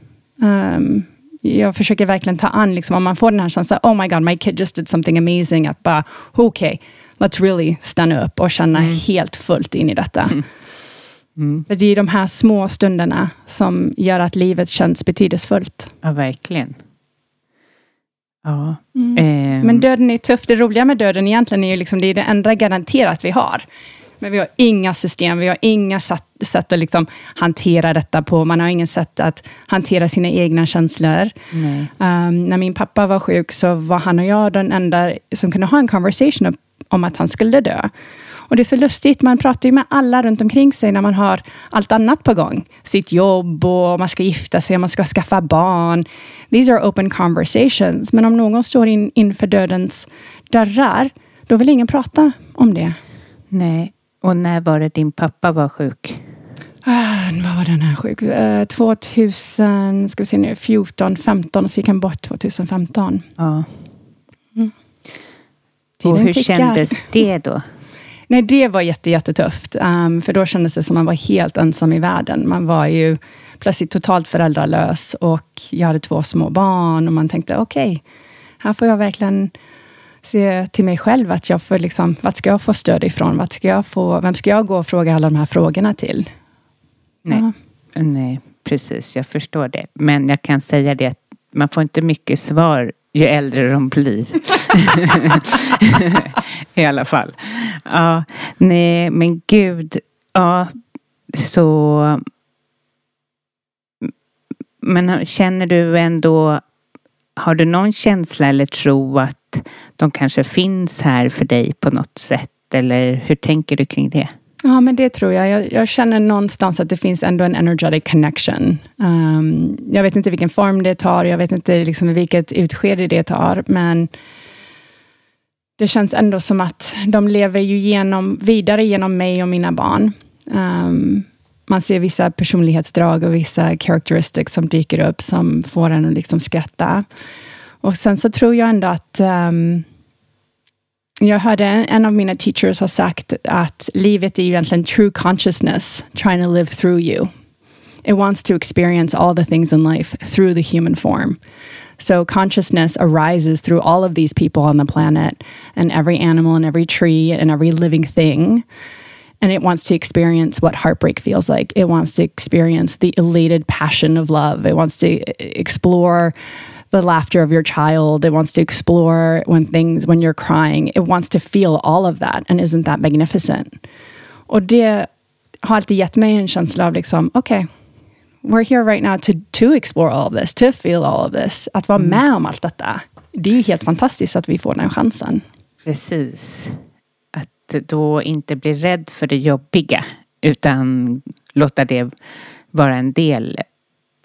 Um, jag försöker verkligen ta an, liksom, om man får den här känslan, oh my god, my kid just did something amazing, att bara, okej, okay, let's really stanna upp och känna mm. helt fullt in i detta. Mm. Mm. För det är de här små stunderna som gör att livet känns betydelsefullt. Ja, verkligen. Ja. Mm. Eh. Men döden är tuff. Det roliga med döden egentligen är ju liksom, det är det enda garanterat vi har. Men vi har inga system, vi har inga sätt, sätt att liksom hantera detta på. Man har inget sätt att hantera sina egna känslor. Um, när min pappa var sjuk så var han och jag den enda som kunde ha en conversation om att han skulle dö. Och det är så lustigt, man pratar ju med alla runt omkring sig när man har allt annat på gång. Sitt jobb och man ska gifta sig, man ska skaffa barn. These are open conversations. Men om någon står in, inför dödens dörrar, då vill ingen prata om det. Nej, och när var det din pappa var sjuk? Uh, vad var den här sjuk? Uh, 2000, ska vi se nu, 14, 15 och så gick han bort 2015. Ja. Och hur tickar. kändes det då? Nej, det var jätte, jättetufft. Um, för då kändes det som man var helt ensam i världen. Man var ju plötsligt totalt föräldralös och jag hade två små barn och man tänkte, okej, okay, här får jag verkligen se till mig själv att jag får liksom, vart ska jag få stöd ifrån? Vart ska jag få, vem ska jag gå och fråga alla de här frågorna till? Nej, ja. nej, precis, jag förstår det. Men jag kan säga det man får inte mycket svar ju äldre de blir. I alla fall. Ja, nej, men gud. Ja, så... Men känner du ändå... Har du någon känsla eller tro att de kanske finns här för dig på något sätt? Eller hur tänker du kring det? Ja, men det tror jag. jag. jag. känner någonstans att det finns ändå en energetic connection. Um, jag vet inte vilken form det tar, jag vet inte liksom vilket utskede det tar, men det känns ändå som att de lever ju genom, vidare genom mig och mina barn. Um, man ser vissa personlighetsdrag och vissa characteristics som dyker upp, som får en att liksom skratta. Och sen så tror jag ändå att um, jag hörde en av mina teachers ha sagt att livet är egentligen true consciousness trying to live through you. It wants to experience all the things in life through the human form. So consciousness arises through all of these people on the planet and every animal and every tree and every living thing. And it wants to experience what heartbreak feels like. It wants to experience the elated passion of love. It wants to explore the laughter of your child. It wants to explore when things, when you're crying. It wants to feel all of that. And isn't that magnificent? Och det har alltid gett mig en känsla av liksom, okej, okay, we're here right now to, to explore all of this, to feel all of this. Att vara mm. med om allt detta. Det är ju helt fantastiskt att vi får den chansen. Precis. Att då inte bli rädd för det jobbiga, utan låta det vara en del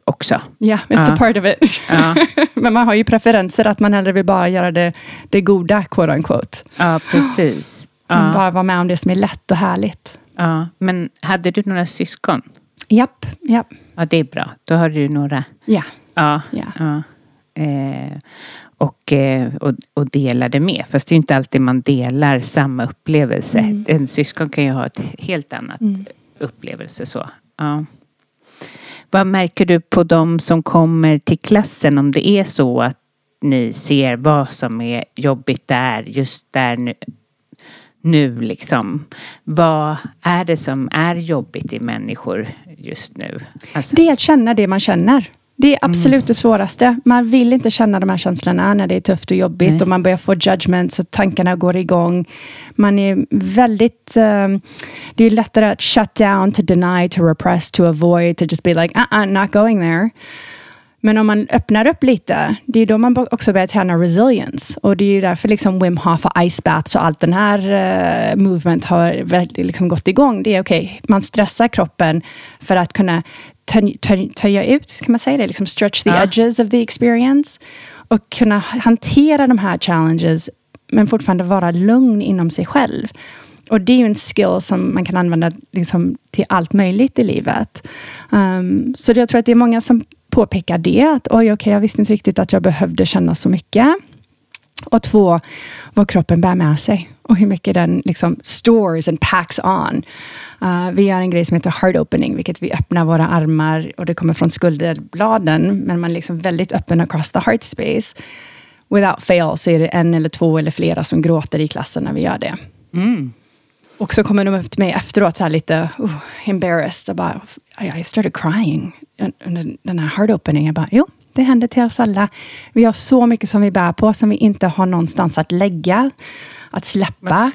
också. Ja, yeah, it's ja. a part of it. Ja. Men man har ju preferenser att man hellre vill bara göra det, det goda, quote unquote. Ja, precis. Ja. Bara vara med om det som är lätt och härligt. Ja, men hade du några syskon? Japp, japp. Ja, det är bra. Då har du några. Ja. Ja. ja. ja. Eh, och, eh, och, och delade med. Fast det är inte alltid man delar samma upplevelse. Mm. En syskon kan ju ha ett helt annat mm. upplevelse. så. Ja. Vad märker du på de som kommer till klassen om det är så att ni ser vad som är jobbigt där, just där nu, nu liksom. Vad är det som är jobbigt i människor just nu? Alltså. Det är att känna det man känner. Det är mm. absolut mm. det svåraste. Man vill inte känna de här känslorna när det är tufft och jobbigt Nej. och man börjar få judgments och tankarna går igång. Man är väldigt... Um, det är lättare att shut down, to deny, to repress, to avoid, to just be like, uh, -uh not going there. Men om man öppnar upp lite, det är då man också börjar träna resilience. Och det är ju därför liksom Wim Hof och ice baths och allt den här uh, movement har liksom gått igång. Det är okej, okay, man stressar kroppen för att kunna töja ut, kan man säga det? Liksom stretch the ja. edges of the experience. Och kunna hantera de här challenges, men fortfarande vara lugn inom sig själv. Och det är ju en skill som man kan använda liksom till allt möjligt i livet. Um, så jag tror att det är många som påpekar det. Att oj, okej, okay, jag visste inte riktigt att jag behövde känna så mycket. Och två, vad kroppen bär med sig och hur mycket den liksom stores and packs on. Uh, vi gör en grej som heter heart opening, vilket vi öppnar våra armar och det kommer från skulderbladen, men man är liksom väldigt öppen across the heart space. Without fail så är det en eller två eller flera som gråter i klassen när vi gör det. Mm. Och så kommer de upp till mig efteråt, så här lite uh, embarrassed. Och bara, I started crying under den här heart opening. Jag bara, jo, det händer till oss alla. Vi har så mycket som vi bär på, som vi inte har någonstans att lägga, att släppa.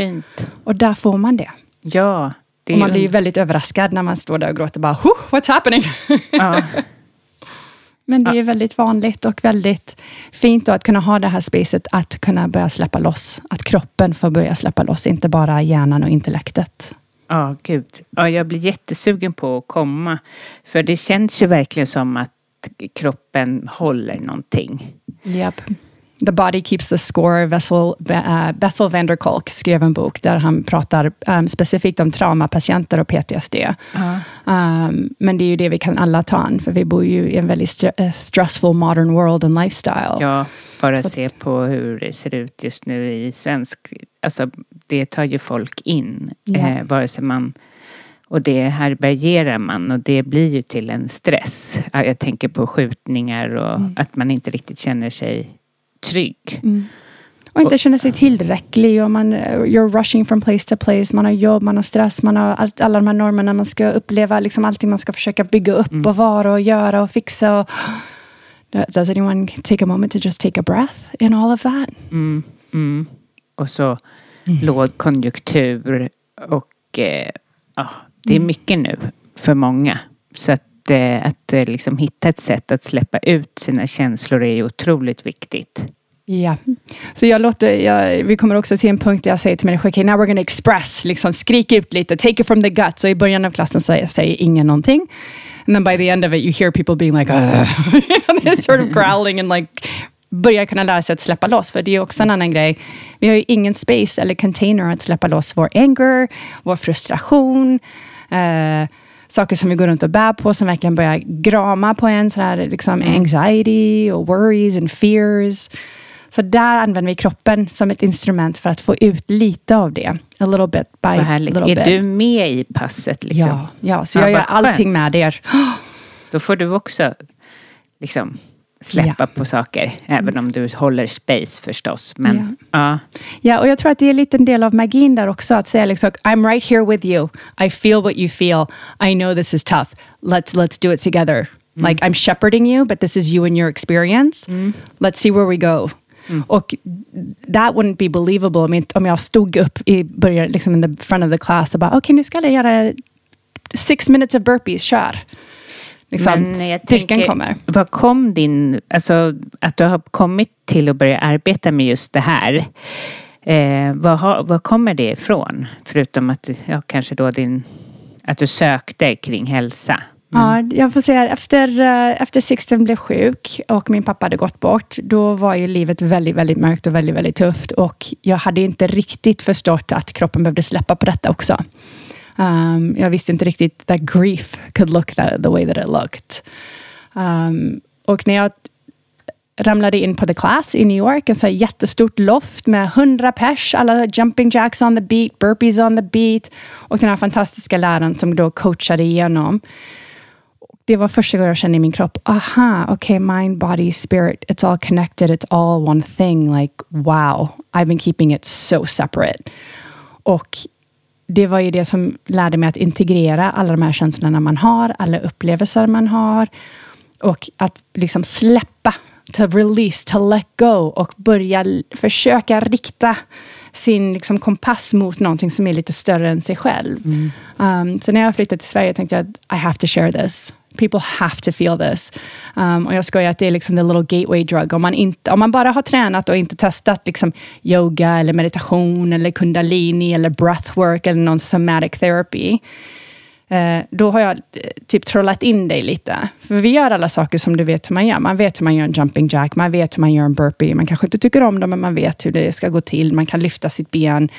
Och där får man det. Ja. Det och man blir väldigt överraskad när man står där och gråter. Bara, what's happening? Ja. Men det är väldigt vanligt och väldigt fint att kunna ha det här spacet att kunna börja släppa loss. Att kroppen får börja släppa loss, inte bara hjärnan och intellektet. Ja, oh, gud. Ja, jag blir jättesugen på att komma. För det känns ju verkligen som att kroppen håller någonting. Yep. The Body Keeps the Score, Bessel, uh, Bessel van der Kolk skrev en bok där han pratar um, specifikt om traumapatienter och PTSD. Uh. Um, men det är ju det vi kan alla ta an, för vi bor ju i en väldigt st uh, stressful modern world and lifestyle. Ja, bara Så se på hur det ser ut just nu i svensk... Alltså, det tar ju folk in, yeah. eh, vare sig man och det härbärgerar man och det blir ju till en stress. Jag tänker på skjutningar och mm. att man inte riktigt känner sig trygg. Mm. Och inte känner sig tillräcklig. Och man, you're rushing from place to place. Man har jobb, man har stress, man har allt, alla de här normerna man ska uppleva. Liksom allting man ska försöka bygga upp mm. och vara och göra och fixa. Och, does anyone take a moment to just take a breath in all of that? Mm. Mm. Och så mm. lågkonjunktur och eh, ja, det är mm. mycket nu för många. Så att att eh, eh, liksom hitta ett sätt att släppa ut sina känslor är ju otroligt viktigt. Ja, så jag låter, jag, vi kommer också till en punkt där jag säger till människor, okay, now we're gonna express, liksom skrik ut lite, take it from the gut. Så i början av klassen så jag säger ingen någonting. And then by the end of it you hear people being like, uh. they're sort of growling and like börjar kunna lära sig att släppa loss. För det är också en annan grej. Vi har ju ingen space eller container att släppa loss vår anger, vår frustration. Uh, saker som vi går runt och bär på, som verkligen börjar grama på en, så här, liksom mm. anxiety och worries and fears. Så där använder vi kroppen som ett instrument för att få ut lite av det. A little bit by härligt. Är bit. du med i passet? Liksom? Ja, ja, så jag gör allting med er. Då får du också liksom släppa ja. på saker. Även om du håller space förstås. Men, ja. ja. ja, och jag tror att det är en del av magin där också. Att säga liksom, I'm right here with you. I feel what you feel. I know this is tough. Let's, let's do it together. Mm. Like I'm shepherding you, but this is you and your experience. Mm. Let's see where we go. Mm. Och that wouldn't be believable om, inte, om jag stod upp i början, liksom in the front of the class och bara, okej okay, nu ska jag göra six minutes of burpees, kör liksom, Men jag tänker, kommer. Vad kom din, alltså att du har kommit till att börja arbeta med just det här. Eh, vad, har, vad kommer det ifrån? Förutom att ja, kanske då din, att du sökte kring hälsa. Mm. Ja, jag får säga efter, eh, efter Sixten blev sjuk och min pappa hade gått bort, då var ju livet väldigt, väldigt mörkt och väldigt, väldigt tufft. Och jag hade inte riktigt förstått att kroppen behövde släppa på detta också. Um, jag visste inte riktigt that grief could look that, the way that it looked. Um, och när jag ramlade in på The Class i New York, en så jättestort loft med hundra pers, alla jumping jacks on the beat, burpees on the beat och den här fantastiska läraren som då coachade igenom. Det var första gången jag kände i min kropp, aha, okay, mind, body, spirit, it's all connected, it's all one thing. Like, wow, I've been keeping it so separate. Och det var ju det som lärde mig att integrera alla de här känslorna man har, alla upplevelser man har. Och att liksom släppa, to release, to let go och börja försöka rikta sin liksom kompass mot någonting som är lite större än sig själv. Mm. Um, så när jag flyttade till Sverige tänkte jag att I have to share this. People have to feel this. Um, och jag skojar att det är liksom the little gateway drug. Om man, inte, om man bara har tränat och inte testat liksom yoga, eller meditation, eller kundalini, eller breathwork, eller någon somatic therapy, eh, då har jag eh, typ trollat in dig lite. För vi gör alla saker som du vet hur man gör. Man vet hur man gör en jumping jack, man vet hur man gör en burpee. Man kanske inte tycker om dem, men man vet hur det ska gå till. Man kan lyfta sitt ben.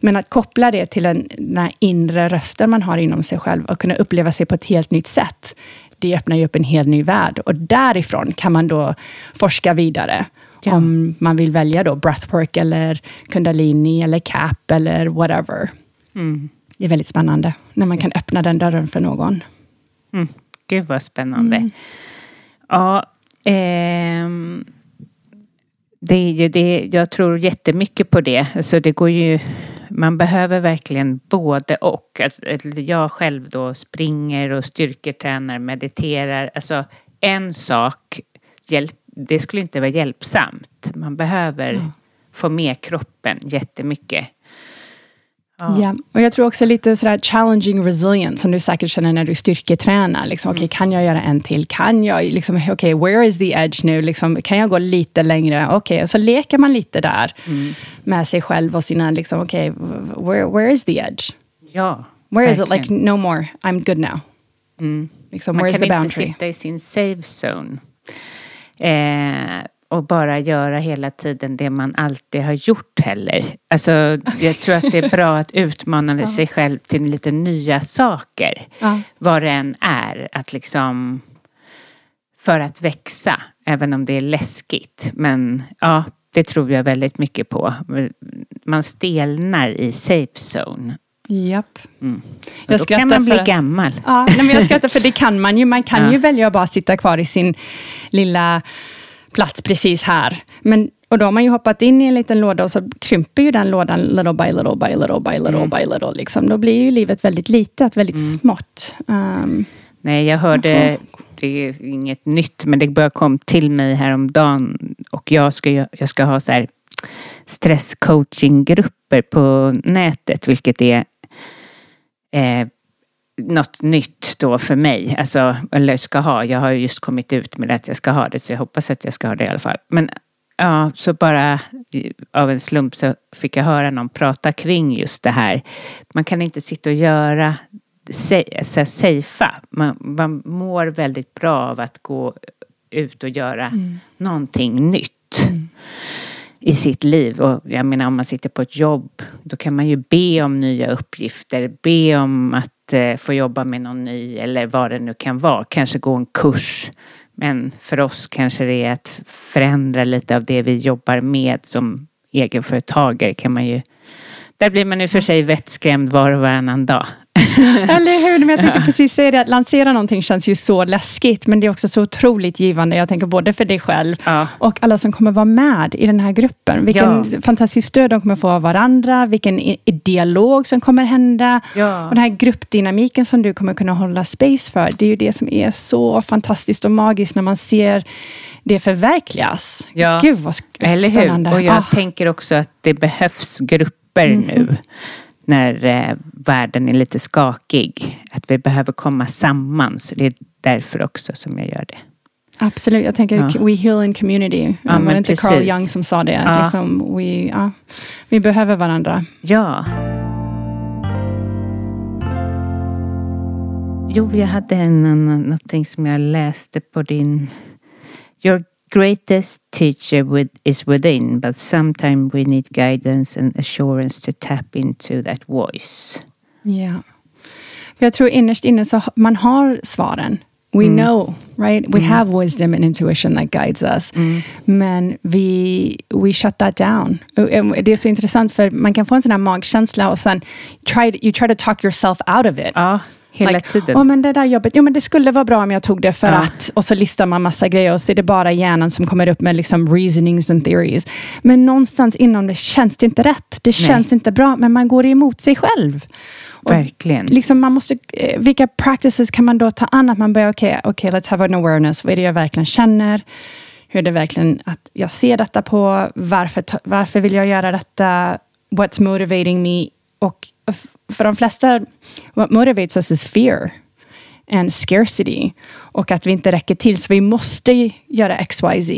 Men att koppla det till en, den här inre rösten man har inom sig själv och kunna uppleva sig på ett helt nytt sätt, det öppnar ju upp en helt ny värld. Och därifrån kan man då forska vidare. Ja. Om man vill välja då breathwork, eller kundalini, eller cap, eller whatever. Mm. Det är väldigt spännande, när man kan öppna den dörren för någon. Mm. Gud vad spännande. Mm. Ja, ehm det är ju det, jag tror jättemycket på det. Alltså det går ju, man behöver verkligen både och. Alltså jag själv då springer och styrketränar, mediterar. Alltså en sak, hjälp, det skulle inte vara hjälpsamt. Man behöver mm. få med kroppen jättemycket. Ja. ja. Och jag tror också lite sådär challenging resilience, som du säkert känner när du styrketränar. Liksom, mm. Okay, kan jag göra en till? Kan jag, liksom, okej, okay, where is the edge nu? Liksom, kan jag gå lite längre? Okej, okay, så leker man lite där mm. med sig själv och sina, liksom, okej, where, where is the edge? Ja, Where verkligen. is it? Like, no more, I'm good now. Mm. Liksom, man kan inte sitta i sin safe zone. Eh, och bara göra hela tiden det man alltid har gjort heller. Alltså, jag tror att det är bra att utmana sig själv till lite nya saker. Ja. Vad det än är. Att liksom, för att växa, även om det är läskigt. Men ja, det tror jag väldigt mycket på. Man stelnar i safe zone. Japp. Mm. Jag då kan man bli för, gammal. Ja, men jag skrattar för det kan man ju. Man kan ja. ju välja att bara sitta kvar i sin lilla plats precis här. Men, och då har man ju hoppat in i en liten låda och så krymper ju den lådan little by little by little by little mm. by little. Liksom. Då blir ju livet väldigt litet, väldigt mm. smått. Um, Nej, jag hörde, det är inget nytt, men det bara kom till mig häromdagen och jag ska, jag ska ha så här stresscoachinggrupper på nätet, vilket är eh, något nytt då för mig. Alltså, eller ska ha. Jag har just kommit ut med att jag ska ha det, så jag hoppas att jag ska ha det i alla fall. Men ja, så bara av en slump så fick jag höra någon prata kring just det här. Man kan inte sitta och göra safea. Man, man mår väldigt bra av att gå ut och göra mm. någonting nytt. Mm i sitt liv. Och jag menar om man sitter på ett jobb, då kan man ju be om nya uppgifter, be om att eh, få jobba med någon ny eller vad det nu kan vara. Kanske gå en kurs. Men för oss kanske det är att förändra lite av det vi jobbar med som egenföretagare kan man ju där blir man ju för sig vettskrämd var och varannan dag. Eller hur? Men jag tänkte ja. precis säga det, att lansera någonting känns ju så läskigt, men det är också så otroligt givande. Jag tänker både för dig själv ja. och alla som kommer vara med i den här gruppen. Vilken ja. fantastisk stöd de kommer få av varandra, vilken dialog som kommer hända. Och den här gruppdynamiken som du kommer kunna hålla space för, det är ju det som är så fantastiskt och magiskt när man ser det förverkligas. Ja. Gud vad spännande. Eller hur? Och jag ah. tänker också att det behövs grupper mm. nu när eh, världen är lite skakig. Att vi behöver komma samman. Så det är därför också som jag gör det. Absolut, jag tänker ja. we heal in community. Ja, var det inte Carl Jung som sa det? Ja. Liksom, we, ja, vi behöver varandra. Ja. Jo, jag hade en, någonting som jag läste på din... Your greatest teacher with, is within, but sometimes we need guidance and assurance to tap into that voice. Yeah. För jag tror innerst inne så man har svaren. We mm. know, right? We mm. have wisdom and intuition that guides us. Mm. Men vi we shut that down. Det är så intressant för man kan få en sån här magkänsla och sen try, you try to talk yourself out of it. Ja. Hela like, tiden. Oh, men det där jobbet, jo men det skulle vara bra om jag tog det för ja. att, och så listar man massa grejer och så är det bara hjärnan som kommer upp med liksom reasonings and theories. Men någonstans inom det känns det inte rätt. Det känns Nej. inte bra, men man går emot sig själv. Och Verkligen. Liksom man måste, eh, vilka practices kan man då ta an? Att man börjar, okej, okay, okay, let's have an awareness. Vad är det jag verkligen känner? Hur är det verkligen att jag ser detta på? Varför, varför vill jag göra detta? What's motivating me? Och för de flesta, what motivates us is fear. and scarcity och att vi inte räcker till, så vi måste göra XYZ.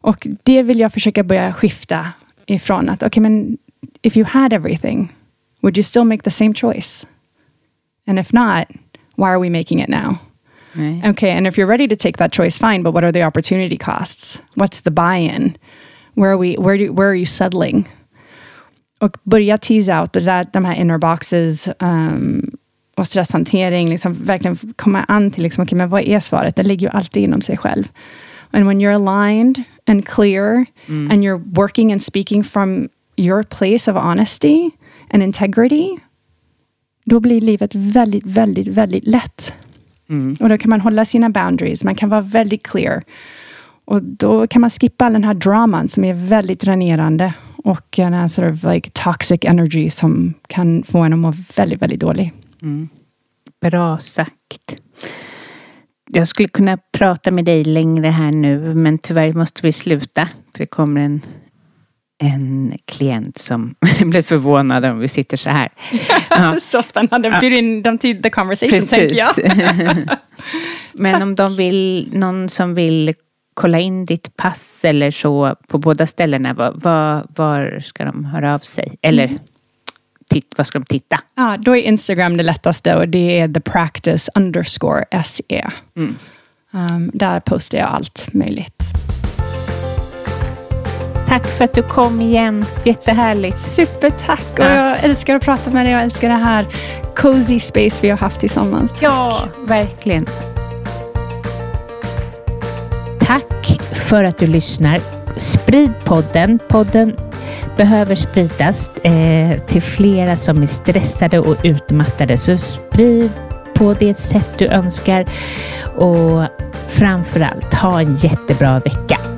Och det vill jag försöka börja skifta ifrån att, okej, okay, men if you had everything, would you still make the same choice? And if not, why are we making it now? Nej. Okay, and if you're ready to take that choice, fine, but what are the opportunity costs? What's the buy-in? Where are we, where, do, where are you settling? Och börja tease out det där, de här inner boxes um, och stresshantering, liksom verkligen komma an till liksom, okay, men vad är svaret? Det ligger ju alltid inom sig själv. And when you're aligned and clear Mm. and you're working and speaking from your place of honesty and integrity, då blir livet väldigt, väldigt, väldigt lätt. Mm. Och då kan man hålla sina boundaries, man kan vara väldigt clear. Och då kan man skippa all den här draman som är väldigt dränerande och här sort of like toxic energy som kan få en att må väldigt, väldigt dålig. Bra sagt. Jag skulle kunna prata med dig längre här nu, men tyvärr måste vi sluta. För det kommer en, en klient som blir förvånad om vi sitter så här. Ja, Så spännande, bjuder dem till the conversation, tänker jag. men om de vill, någon som vill kolla in ditt pass eller så på båda ställena, var, var, var ska de höra av sig? Eller titt, vad ska de titta? Ja, då är Instagram det lättaste och det är the practice underscore SE. Um, där postar jag allt möjligt. Tack för att du kom igen. Jättehärligt. Supertack! Och Ja. jag älskar att prata med dig. Jag älskar det här cozy space vi har haft tillsammans. Tack. Ja, verkligen. Tack för att du lyssnar. Sprid podden. Podden behöver spridas eh, till flera som är stressade och utmattade. Så sprid på det sätt du önskar. Och framförallt, ha en jättebra vecka.